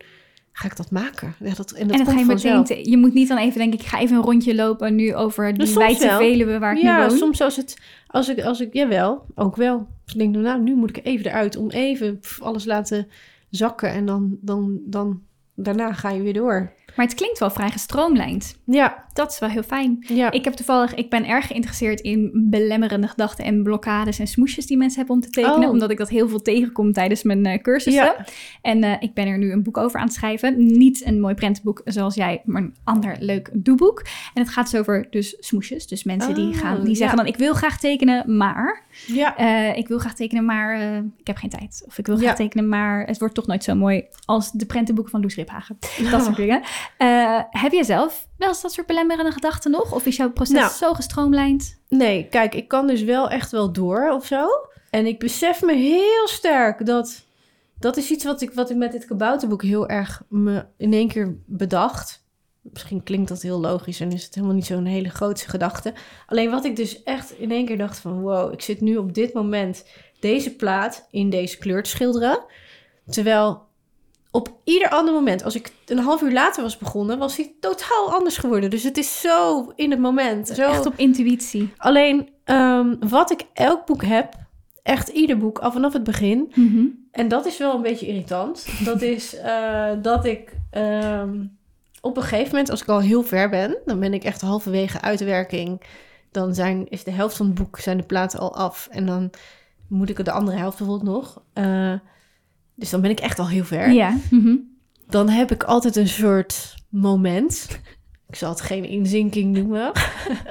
ga ik dat maken. Ja, dat, en dat en dat ga je meteen. te- je moet niet dan even denken, ik ga even een rondje lopen nu over die Dus soms wijze wel. Veluwe waar ik ja, nu woon. soms als het, als ik, als ik, jawel, ook wel. Dus ik denk, nou, nu moet ik even eruit om even alles laten zakken. En dan, dan, dan, daarna ga je weer door. Maar het klinkt wel vrij gestroomlijnd. Ja, Dat is wel heel fijn. ja. Ik heb toevallig, ik ben erg geïnteresseerd in belemmerende gedachten en blokkades en smoesjes die mensen hebben om te tekenen, Oh. omdat ik dat heel veel tegenkom tijdens mijn eh, cursussen. Ja. En eh, ik ben er nu een boek over aan het schrijven. Niet een mooi prentenboek zoals jij, maar een ander leuk doeboek. En het gaat dus over dus smoesjes. Dus mensen die Oh, gaan, die zeggen ja. dan, ik wil graag tekenen, maar ja. eh, ik wil graag tekenen, maar ik heb geen tijd. Of ik wil graag Ja. tekenen, maar het wordt toch nooit zo mooi als de prentenboeken van Loes Riphagen. Dat soort dingen. Eh, heb jij zelf wel eens dat soort belemmerende gedachten nog? Of is jouw proces Nou. zo gestroomlijnd? Nee, kijk, ik kan dus wel echt wel door of zo. En ik besef me heel sterk dat... Dat is iets wat ik, wat ik met dit kabouterboek heel erg me in één keer bedacht. Misschien klinkt dat heel logisch en is het helemaal niet zo'n hele grote gedachte. Alleen wat ik dus echt in één keer dacht van... Wow, ik zit nu op dit moment deze plaat in deze kleur te schilderen. Terwijl op ieder ander moment, als ik een half uur later was begonnen... was hij totaal anders geworden. Dus het is zo in het moment. Zo... Echt op intuïtie. Alleen ehm, wat ik elk boek heb, echt ieder boek, al vanaf het begin. Mhm. En dat is wel een beetje irritant. Dat is eh, dat ik ehm, op een gegeven moment, als ik al heel ver ben, dan ben ik echt halverwege uitwerking. Dan zijn, is de helft van het boek, zijn de platen al af. En dan moet ik de andere helft bijvoorbeeld nog. Eh, dus dan ben ik echt al heel ver Ja. Mhm. dan heb ik altijd een soort moment. Ik zal het geen inzinking noemen.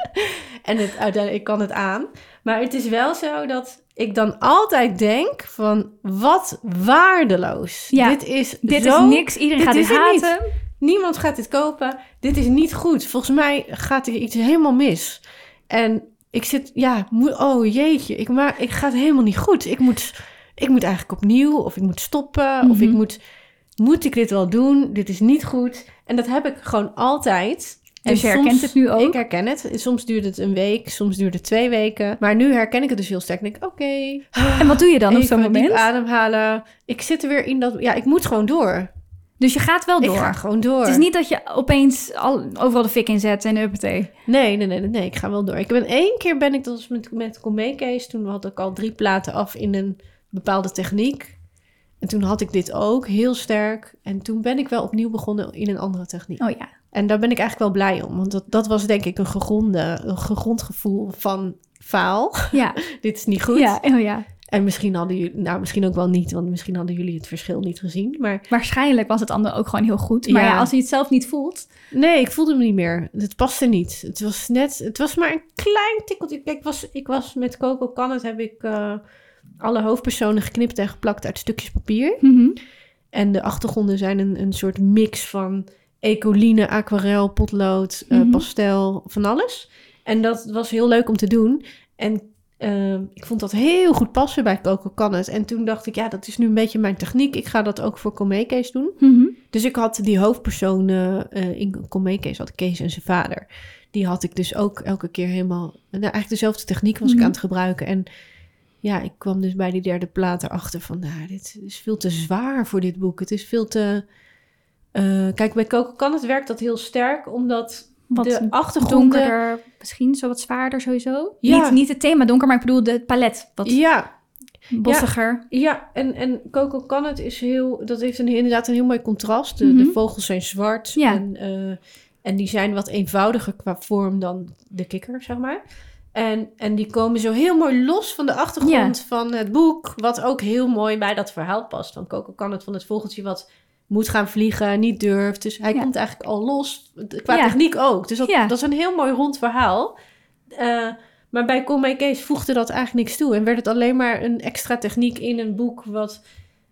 en het, uiteindelijk ik kan het aan. Maar het is wel zo dat ik dan altijd denk van wat waardeloos. Ja, dit is Dit zo, is niks. Iedereen dit gaat dit het niet. haten. Niemand gaat dit kopen. Dit is niet goed. Volgens mij gaat er iets helemaal mis. En ik zit, ja, moet, oh jeetje, ik, maar, ik ga het helemaal niet goed. Ik moet, ik moet eigenlijk opnieuw, of ik moet stoppen, of ik Mhm. moet, moet ik dit wel doen? Dit is niet goed. En dat heb ik gewoon altijd. En Dus je herkent het nu ook? Ik herken het. Soms duurt het een week, soms duurt het twee weken. Maar nu herken ik het dus heel sterk. Ik denk, oké, En wat doe je dan op zo'n moment? ademhalen. Ik zit er weer in dat, ja, ik moet gewoon door. Dus je gaat wel door. Ik ga gewoon door. Het is niet dat je opeens al, overal de fik in zet en huppatee. Nee, nee, nee, nee, nee, ik ga wel door. Ik ben één keer ben ik dat was met met. Toen had ik al drie platen af in een bepaalde techniek. En toen had ik dit ook heel sterk. En toen ben ik wel opnieuw begonnen in een andere techniek. Oh ja. En daar ben ik eigenlijk wel blij om. Want dat, dat was denk ik een, gegronde, een gegrond gevoel van faal. Ja. dit is niet goed. Ja, oh ja. En misschien hadden jullie, nou misschien ook wel niet. Want misschien hadden jullie het verschil niet gezien. Maar Waarschijnlijk was het ander ook gewoon heel goed. Maar ja, Ja. als je het zelf niet voelt. Nee, ik voelde me niet meer. Het paste niet. Het was net, het was maar een klein tikkeltje. Kijk, ik was, ik was met Coco het heb ik eh, alle hoofdpersonen geknipt en geplakt uit stukjes papier. Mhm. En de achtergronden zijn een, een soort mix van ecoline, aquarel, potlood, eh, Mhm. pastel, van alles. En dat was heel leuk om te doen. En eh, ik vond dat heel goed passen bij Coco Can het. En toen dacht ik, ja, dat is nu een beetje mijn techniek. Ik ga dat ook voor Comekees doen. Mhm. Dus ik had die hoofdpersonen eh in Comekees, had Kees en zijn vader. Die had ik dus ook elke keer helemaal... Nou, eigenlijk dezelfde techniek was ik aan het gebruiken. En ja, ik kwam dus bij die derde plaat erachter van... Nou, dit is veel te zwaar voor dit boek. Het is veel te... eh, kijk, bij Coco kan het werkt dat heel sterk, omdat Wat de achtergronden... donkerder, misschien zo wat zwaarder sowieso. Ja. Niet, niet het thema donker, maar ik bedoel de palet. Wat Ja, bossiger. Ja, en, en Coco kan het is heel, dat heeft een, inderdaad een heel mooi contrast. De, Mhm. de vogels zijn zwart Ja. en, eh, en die zijn wat eenvoudiger qua vorm dan de kikker, zeg maar. En, en die komen zo heel mooi los van de achtergrond van het boek, wat ook heel mooi bij dat verhaal past. Van Coco kan het van het vogeltje wat moet gaan vliegen, niet durft. Dus hij Ja. komt eigenlijk al los, qua Ja. techniek ook. Dus dat, is een heel mooi rond verhaal. Eh, maar bij Call My Case voegde dat eigenlijk niks toe. En werd het alleen maar een extra techniek in een boek wat...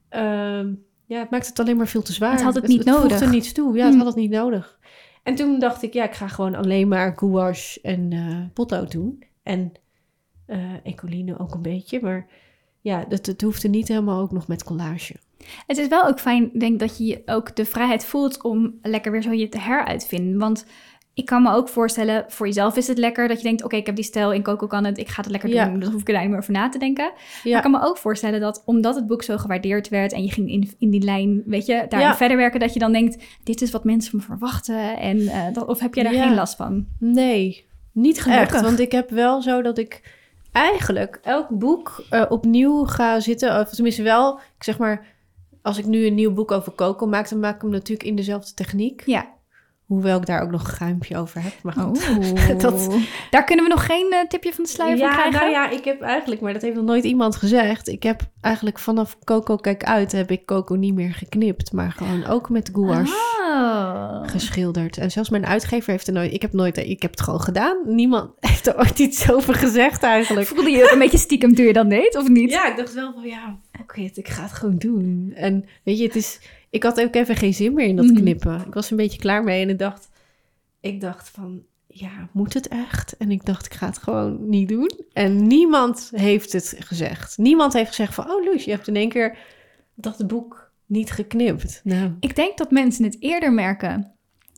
ehm, ja, het maakt het alleen maar veel te zwaar. Het had het niet het voegde nodig. niets toe. Ja, het Hmm. had het niet nodig. En toen dacht ik, ja, ik ga gewoon alleen maar gouache en eh potlood doen. En eh ecoline ook een beetje. Maar ja, het, het hoefde niet helemaal ook nog met collage. Het is wel ook fijn, denk ik, dat je ook de vrijheid voelt om lekker weer zo je te heruitvinden. Want ik kan me ook voorstellen, voor jezelf is het lekker dat je denkt, oké, ik heb die stijl in Coco kan het, ik ga het lekker Ja. doen, dan hoef ik er daar niet meer over na te denken. Maar ik kan me ook voorstellen dat omdat het boek zo gewaardeerd werd en je ging in, in die lijn, weet je, daarin Ja. verder werken, dat je dan denkt, dit is wat mensen me verwachten. En, eh, dat, of heb jij daar geen last van? nee, niet Gelukkig. echt. Want ik heb wel zo dat ik eigenlijk elk boek eh, opnieuw ga zitten. Of tenminste wel, ik zeg maar, als ik nu een nieuw boek over Coco maak, dan maak ik hem natuurlijk in dezelfde techniek. Ja. Hoewel ik daar ook nog een geheimtje over heb. Maar goed. Oh. Dat- Daar kunnen we nog geen eh, tipje van de sluier van Ja, krijgen? nou ja, ik heb eigenlijk, maar dat heeft nog nooit iemand gezegd. Ik heb eigenlijk vanaf Coco Kijk Uit heb ik Coco niet meer geknipt, maar gewoon ook met gouache Oh. geschilderd. En zelfs mijn uitgever heeft er nooit, ik heb nooit, ik heb het gewoon gedaan. Niemand heeft er ooit iets over gezegd eigenlijk. Voelde je ook een beetje stiekem toen je dat deed, of niet? Ja, ik dacht wel van ja, oké, ik ga het gewoon doen. En weet je, het is, ik had ook even geen zin meer in dat Mhm. knippen. Ik was een beetje klaar mee en ik dacht, ik dacht van, ja, moet het echt? En ik dacht, ik ga het gewoon niet doen. En niemand heeft het gezegd. Niemand heeft gezegd van, oh Loes, je hebt in één keer dat boek niet geknipt. Nou, Ik denk dat mensen het eerder merken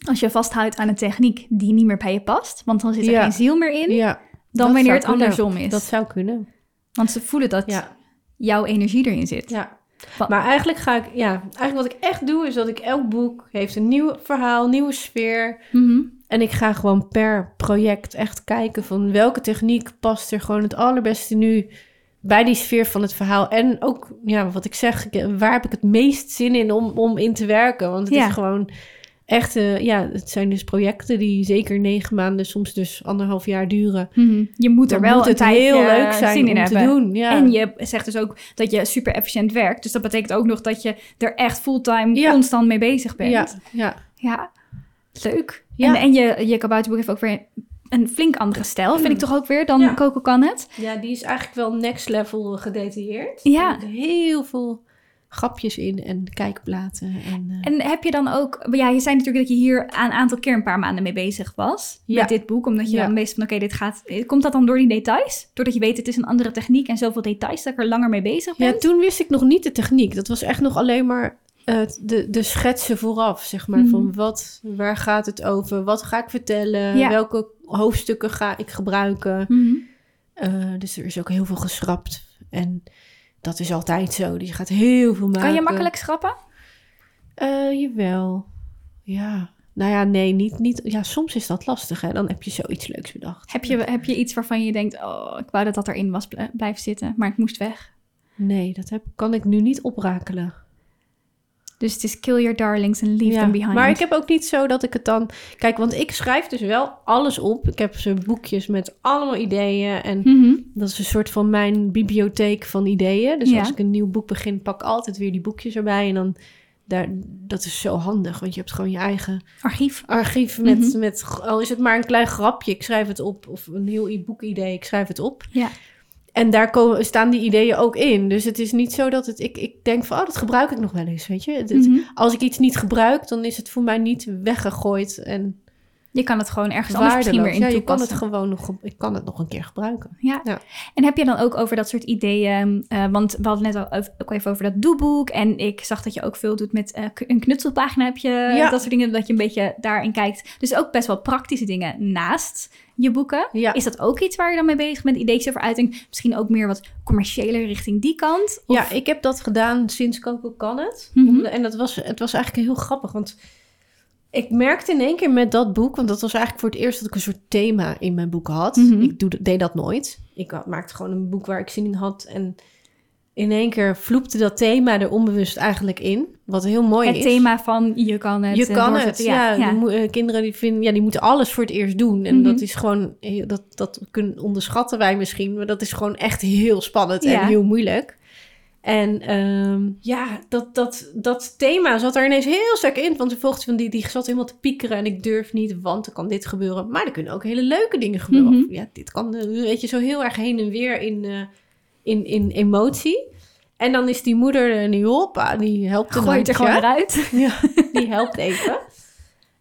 als je vasthoudt aan een techniek die niet meer bij je past. Want dan zit er Ja. geen ziel meer in. ja, dan dat wanneer het kunnen. andersom is. dat zou kunnen. Want ze voelen dat Ja. jouw energie erin zit. Ja. Wat- Maar eigenlijk ga ik, ja, eigenlijk wat ik echt doe is dat ik elk boek heeft een nieuw verhaal, nieuwe sfeer. Mhm. En ik ga gewoon per project echt kijken van welke techniek past er gewoon het allerbeste nu bij die sfeer van het verhaal. En ook, ja, wat ik zeg, waar heb ik het meest zin in om, om in te werken? Want het Ja. is gewoon echt, eh, ja, het zijn dus projecten die zeker negen maanden, soms dus anderhalf jaar duren. Mhm. Je moet er wel moet een het tijd heel leuk zijn zin in om hebben. te doen. Ja. En je zegt dus ook dat je super efficiënt werkt. Dus dat betekent ook nog dat je er echt fulltime Ja. constant mee bezig bent. ja, ja. Ja, leuk. Ja. En, en je, je kabouterboek heeft ook weer een flink andere stijl, vind ik toch ook weer, dan Ja. Coco kan het. Ja, die is eigenlijk wel next level gedetailleerd. Ja. Heel veel grapjes in en kijkplaten. En, eh, En heb je dan ook, ja, je zei natuurlijk dat je hier een aantal keer een paar maanden mee bezig was Ja. met dit boek, omdat je Ja. dan wist van oké, dit gaat, komt dat dan door die details? Doordat je weet het is een andere techniek en zoveel details dat ik er langer mee bezig ben? Ja, toen wist ik nog niet de techniek. Dat was echt nog alleen maar eh, de, de schetsen vooraf, zeg maar. Mhm. Van wat, waar gaat het over? Wat ga ik vertellen? Ja. Welke hoofdstukken ga ik gebruiken? Mhm. Eh, dus er is ook heel veel geschrapt. En dat is altijd zo. Dus je gaat heel veel maken. Kan je makkelijk schrappen? Eh, jawel. Ja. Nou ja, nee, niet, niet. Ja, soms is dat lastig, hè. Dan heb je zoiets leuks bedacht. Heb je, heb je iets waarvan je denkt, oh, ik wou dat dat erin was bl- blijven zitten, maar het moest weg? Nee, dat heb, kan ik nu niet oprakelen. Dus het is kill your darlings and leave Ja, them behind. Maar ik heb ook niet zo dat ik het dan... Kijk, want ik schrijf dus wel alles op. Ik heb ze boekjes met allemaal ideeën. En Mhm. dat is een soort van mijn bibliotheek van ideeën. Dus Ja. als ik een nieuw boek begin, pak ik altijd weer die boekjes erbij. En dan... Daar, dat is zo handig, want je hebt gewoon je eigen Archief. archief met, Mhm. met... Al is het maar een klein grapje, ik schrijf het op. Of een heel e-boekidee, ik schrijf het op. Ja. En daar komen, staan die ideeën ook in. Dus het is niet zo dat het... Ik, ik denk van, oh, dat gebruik ik nog wel eens, weet je. Het- Mhm. als ik iets niet gebruik, dan is het voor mij niet weggegooid en Je kan het gewoon ergens anders misschien weer in Ja, je kan het gewoon nog, ik kan het nog een keer gebruiken. Ja. Ja. En heb je dan ook over dat soort ideeën, eh, want we hadden net al over, ook even over dat doeboek en ik zag dat je ook veel doet met eh, een knutselpagina heb je, Ja. dat soort dingen, dat je een beetje daarin kijkt. Dus ook best wel praktische dingen naast je boeken. Ja. Is dat ook iets waar je dan mee bezig bent? Ideetjes over uiting, misschien ook meer wat commerciëler richting die kant? Of- Ja, ik heb dat gedaan sinds Coco kan het. Mhm. En dat was, het was eigenlijk heel grappig, want ik merkte in één keer met dat boek, want dat was eigenlijk voor het eerst dat ik een soort thema in mijn boek had. Mhm. Ik doe, deed dat nooit. Ik had- maakte gewoon een boek waar ik zin in had en in één keer vloepte dat thema er onbewust eigenlijk in. Wat heel mooi het is. thema van je kan het Je eh, kan het, ja. ja. De eh, kinderen die, vinden, ja, die moeten alles voor het eerst doen. En Mhm. dat is gewoon, heel- dat, dat kunnen onderschatten wij misschien. Maar dat is gewoon echt heel spannend Ja. en heel moeilijk. En ehm, ja, dat, dat, dat thema zat er ineens heel sterk in. Want de volgt van die, die zat helemaal te piekeren. En ik durf niet, want er kan dit gebeuren. Maar er kunnen ook hele leuke dingen gebeuren. Mhm. Ja, dit kan, eh, weet je, zo heel erg heen en weer in, eh, in, in emotie. En dan is die moeder er nu op. ah, Die helpt een Gooi het er gewoon eruit. Ja, die helpt even.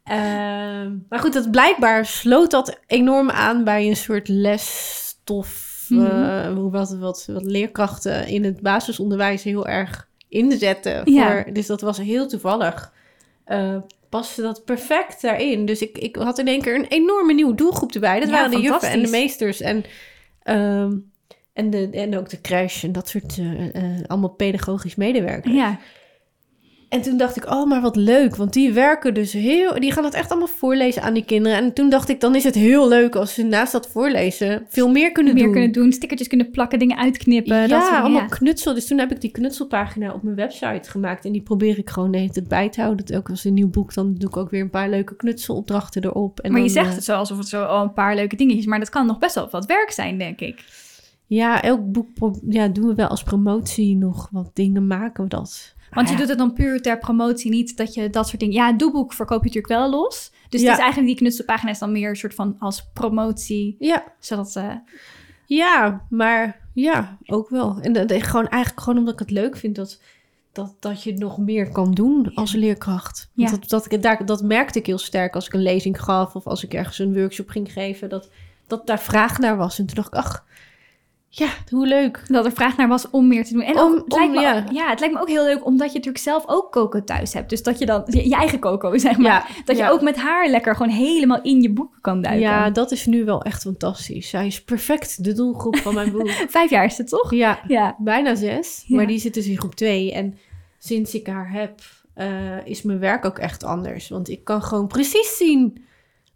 Ehm, maar goed, dat blijkbaar sloot dat enorm aan bij een soort lesstof. Mhm. eh, hoe wat, wat, wat leerkrachten in het basisonderwijs heel erg inzetten. Ja. Voor, dus dat was heel toevallig. Eh paste dat perfect daarin. Dus ik, ik had in één keer een enorme nieuwe doelgroep erbij. Dat Ja, waren de juffen en de meesters. En, ehm, en, de, en ook de crash en dat soort eh, eh, allemaal pedagogisch medewerkers. Ja, En toen dacht ik, oh, maar wat leuk. Want die werken dus heel... Die gaan het echt allemaal voorlezen aan die kinderen. En toen dacht ik, dan is het heel leuk als ze naast dat voorlezen... veel meer kunnen meer doen. kunnen doen, stickertjes kunnen plakken, dingen uitknippen. ja, dat soort, allemaal ja. knutsel. Dus toen heb ik die knutselpagina op mijn website gemaakt. En die probeer ik gewoon de hele tijd bij te houden. Dat ook als een nieuw boek, dan doe ik ook weer een paar leuke knutselopdrachten erop. En Maar je zegt eh, het zo alsof het zo al een paar leuke dingetjes, maar dat kan nog best wel wat werk zijn, denk ik. Ja, elk boek ja, doen we wel als promotie nog wat dingen. Maken we dat. Want je ja, doet het dan puur ter promotie, niet dat je dat soort dingen... Ja, een doelboek verkoop je natuurlijk wel los. Dus Ja. het is eigenlijk die knutselpagina is dan meer een soort van als promotie, Ja, zodat... eh Ja, maar ja, ook wel. En dat, dat- gewoon, eigenlijk gewoon omdat ik het leuk vind dat, dat, dat je nog meer kan doen als leerkracht. Want Ja. Dat, dat, ik- daar, dat merkte ik heel sterk als ik een lezing gaf of als ik ergens een workshop ging geven. Dat, dat daar vraag naar was. En toen dacht ik, ach, ja, hoe leuk. dat er vraag naar was om meer te doen. En Om- ook, het lijkt me, ja. ja. het lijkt me ook heel leuk omdat je natuurlijk zelf ook coco thuis hebt. Dus dat je dan je, je eigen coco, zeg maar. Ja, dat je ook met haar lekker gewoon helemaal in je boeken kan duiken. Ja, dat is nu wel echt fantastisch. Zij is perfect de doelgroep van mijn boek. Vijf jaar is het toch? ja, Ja. bijna zes. Maar die zit dus in groep twee. En sinds ik haar heb, eh, is mijn werk ook echt anders. Want ik kan gewoon precies zien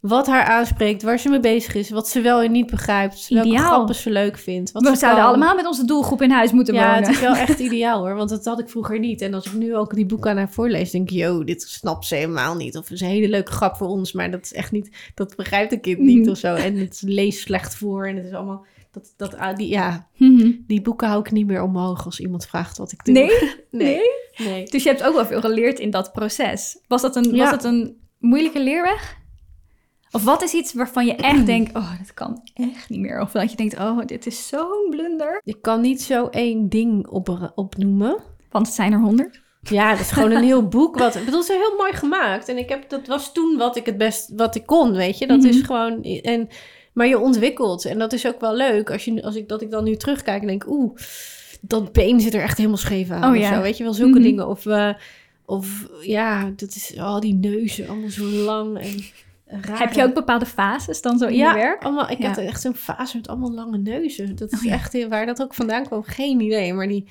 wat haar aanspreekt, waar ze mee bezig is, wat ze wel en niet begrijpt, welke Ideaal. grappen ze leuk vindt. Wat We ze zouden kan. allemaal met onze doelgroep in huis moeten Ja, wonen. het is wel echt ideaal hoor, want dat had ik vroeger niet. En als ik nu ook die boeken aan haar voorlees, denk ik, yo, dit snapt ze helemaal niet. Of het is een hele leuke grap voor ons, maar dat is echt niet, dat begrijpt een kind niet Mhm. of zo. En het leest slecht voor en het is allemaal, dat, dat, ah, die, ja, Mhm. die boeken hou ik niet meer omhoog als iemand vraagt wat ik doe. Nee? Nee. Nee? nee. Dus je hebt ook wel veel geleerd in dat proces. Was dat een, Ja. was dat een moeilijke leerweg? Of wat is iets waarvan je echt denkt, oh, dat kan echt niet meer. Of dat je denkt, oh, dit is zo'n blunder. Ik kan niet zo één ding op, opnoemen. Want het zijn er honderd. Ja, dat is gewoon een heel boek. Wat, ik bedoel, is heel mooi gemaakt. En ik heb, dat was toen wat ik het best, wat ik kon, weet je. Dat Mhm. is gewoon, en, maar je ontwikkelt. En dat is ook wel leuk. Als, je, als ik, dat ik dan nu terugkijk en denk, oeh, dat been zit er echt helemaal scheef aan. Oh of ja. zo, weet je wel, zulke Mhm. dingen. Of, eh, of ja, dat is al die neuzen, allemaal zo lang en Heb je ook bepaalde fases dan zo in ja, je werk? Allemaal, ik Ja. had echt zo'n fase met allemaal lange neuzen. Dat is Oh ja. echt waar dat ook vandaan kwam, geen idee. Maar die,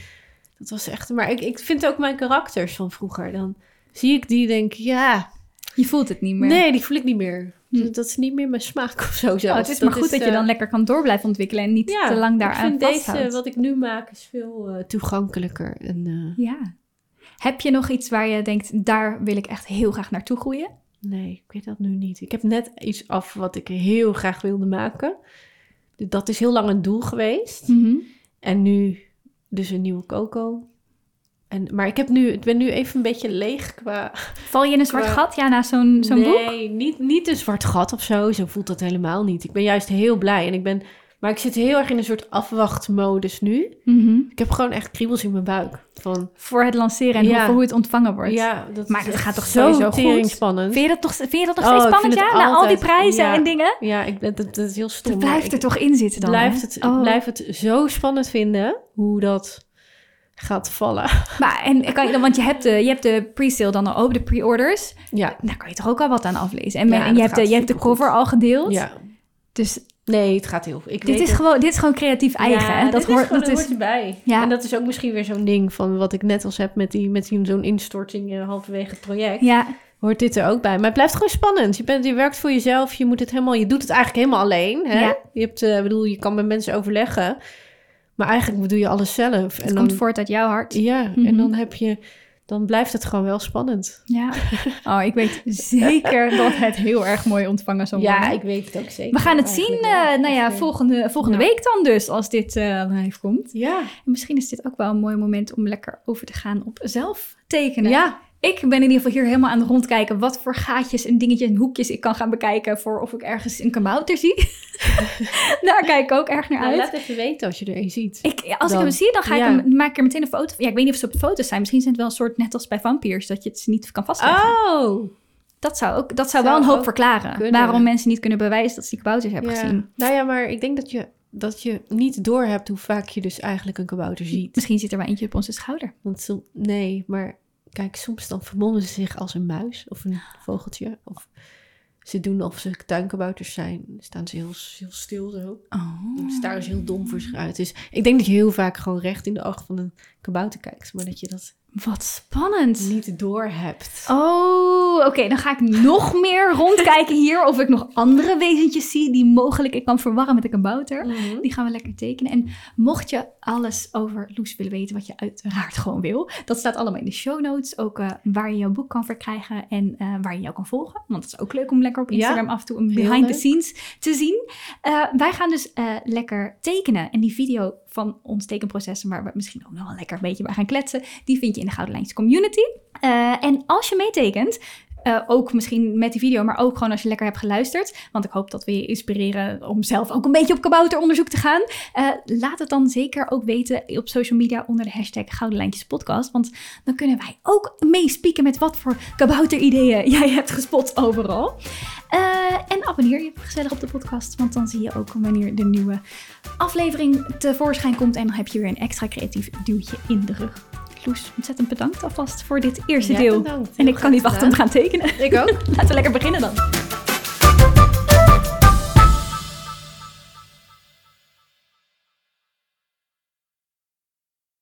dat was echt. Maar ik, ik vind ook mijn karakters van vroeger. Dan zie ik die, denk ik, ja, Je voelt het niet meer. nee, die voel ik niet meer. Hm. Dat is niet meer mijn smaak of zo. Oh, het is maar goed dat, je eh, dan lekker kan door blijven ontwikkelen en niet te lang ik daaraan vind deze, vasthoudt. wat ik nu maak, is veel eh, toegankelijker. En, eh, Ja. Heb je nog iets waar je denkt, daar wil ik echt heel graag naartoe groeien? Nee, ik weet dat nu niet. Ik heb net iets af wat ik heel graag wilde maken. Dat is heel lang een doel geweest. Mhm. En nu dus een nieuwe Coco. En, maar ik, heb nu, ik ben nu even een beetje leeg qua... Val je in een zwart gat, ja, na zo'n zo'n boek? nee, niet, niet een zwart gat of zo. Zo voelt dat helemaal niet. Ik ben juist heel blij. En ik ben, maar ik zit heel erg in een soort afwachtmodus nu. Mhm. Ik heb gewoon echt kriebels in mijn buik. Van, Voor het lanceren en Ja. hoe, hoe het ontvangen wordt. ja, dat Maar echt gaat toch zo sowieso goed? spannend. Vind je dat, toch, vind je dat nog Oh, steeds spannend, ja? het Na al die prijzen ja. en dingen? Ja, ik, dat, dat is heel stom. Het blijft ik- er toch in zitten dan, blijft hè? het, Oh. Ik blijf het zo spannend vinden hoe dat gaat vallen. Maar, en kan je dan, want je hebt de, je hebt de pre-sale dan al open, de pre-orders. Ja, Daar kan je toch ook al wat aan aflezen. En, Ja, en je, hebt de, je hebt de cover al gedeeld. ja. Dus Nee, het gaat heel Ik dit weet is, het. gewoon, dit is gewoon creatief eigen. Ja, hè? Dat hoort, gewoon, dat dat is, hoort erbij. Ja. En dat is ook misschien weer zo'n ding van wat ik net als heb met, die, met die, zo'n instorting eh, halverwege het project. ja, Hoort dit er ook bij. Maar het blijft gewoon spannend. Je, bent, je werkt voor jezelf. Je, moet het helemaal, je doet het eigenlijk helemaal alleen. Hè? Ja. Je, hebt, eh, bedoel, je kan met mensen overleggen. Maar eigenlijk doe je alles zelf. het en dan, komt voort uit jouw hart. Ja, Mhm. en dan heb je... dan blijft het gewoon wel spannend. Ja. Oh, ik weet zeker dat het heel erg mooi ontvangen zal worden. Ja, ik weet het ook zeker. We gaan het zien, eh, nou ja, volgende, volgende Ja. week dan dus, als dit eh live komt. Ja. En misschien is dit ook wel een mooi moment om lekker over te gaan op zelf tekenen. Ja. Ik ben in ieder geval hier helemaal aan het rondkijken wat voor gaatjes en dingetjes en hoekjes ik kan gaan bekijken voor of ik ergens een kabouter zie. Daar kijk ik ook erg naar Nou, uit. laat even weten als je er een ziet. Ik, als ik hem zie, dan ga ik hem, maak ik er meteen een foto van. Ja, ik weet niet of ze op de foto's zijn. Misschien zijn het wel een soort, net als bij vampiers, dat je het niet kan vastleggen. Oh! Dat zou, ook, dat zou, Zou wel een hoop verklaren. kunnen. Waarom mensen niet kunnen bewijzen dat ze die kabouters hebben Ja. gezien. Nou ja, maar ik denk dat je, dat je niet doorhebt hoe vaak je dus eigenlijk een kabouter ziet. Misschien zit er wel eentje op onze schouder. Want nee, maar kijk, soms dan vermommen ze zich als een muis of een vogeltje. Of ze doen of ze tuinkabouters zijn. Dan staan ze heel, heel stil zo. Oh. Dan staren ze heel dom voor zich uit. Dus ik denk dat je heel vaak gewoon recht in de ogen van een kabouter kijkt. Maar dat je dat Wat spannend. niet doorhebt. Oh, oké. Dan ga ik nog meer rondkijken hier of ik nog andere wezentjes zie die mogelijk ik kan verwarren met een kabouter. Mhm. Die gaan we lekker tekenen. En mocht je alles over Loes willen weten, wat je uiteraard gewoon wil, dat staat allemaal in de show notes. Ook eh, waar je jouw boek kan verkrijgen en eh, waar je jou kan volgen. Want het is ook leuk om lekker op Ja, Instagram af en toe een behind the scenes te zien. Eh, wij gaan dus lekker tekenen. En die video van ons tekenproces, waar we misschien ook nog wel lekker een beetje bij gaan kletsen, die vind je in de Gouden Lijntjes Community. Eh, en als je meetekent, eh, ook misschien met die video, maar ook gewoon als je lekker hebt geluisterd. Want ik hoop dat we je inspireren om zelf ook een beetje op kabouteronderzoek te gaan. Eh, laat het dan zeker ook weten op social media onder de hashtag Gouden Lijntjes Podcast. Want dan kunnen wij ook meespieken met wat voor kabouterideeën jij hebt gespot overal. Eh, en abonneer je gezellig op de podcast, want dan zie je ook wanneer de nieuwe aflevering tevoorschijn komt. En dan heb je weer een extra creatief duwtje in de rug. Loes, ontzettend bedankt alvast voor dit eerste Ja, deel. bedankt. En ik kan niet wachten om te gaan tekenen. Ik ook. Laten we lekker beginnen dan.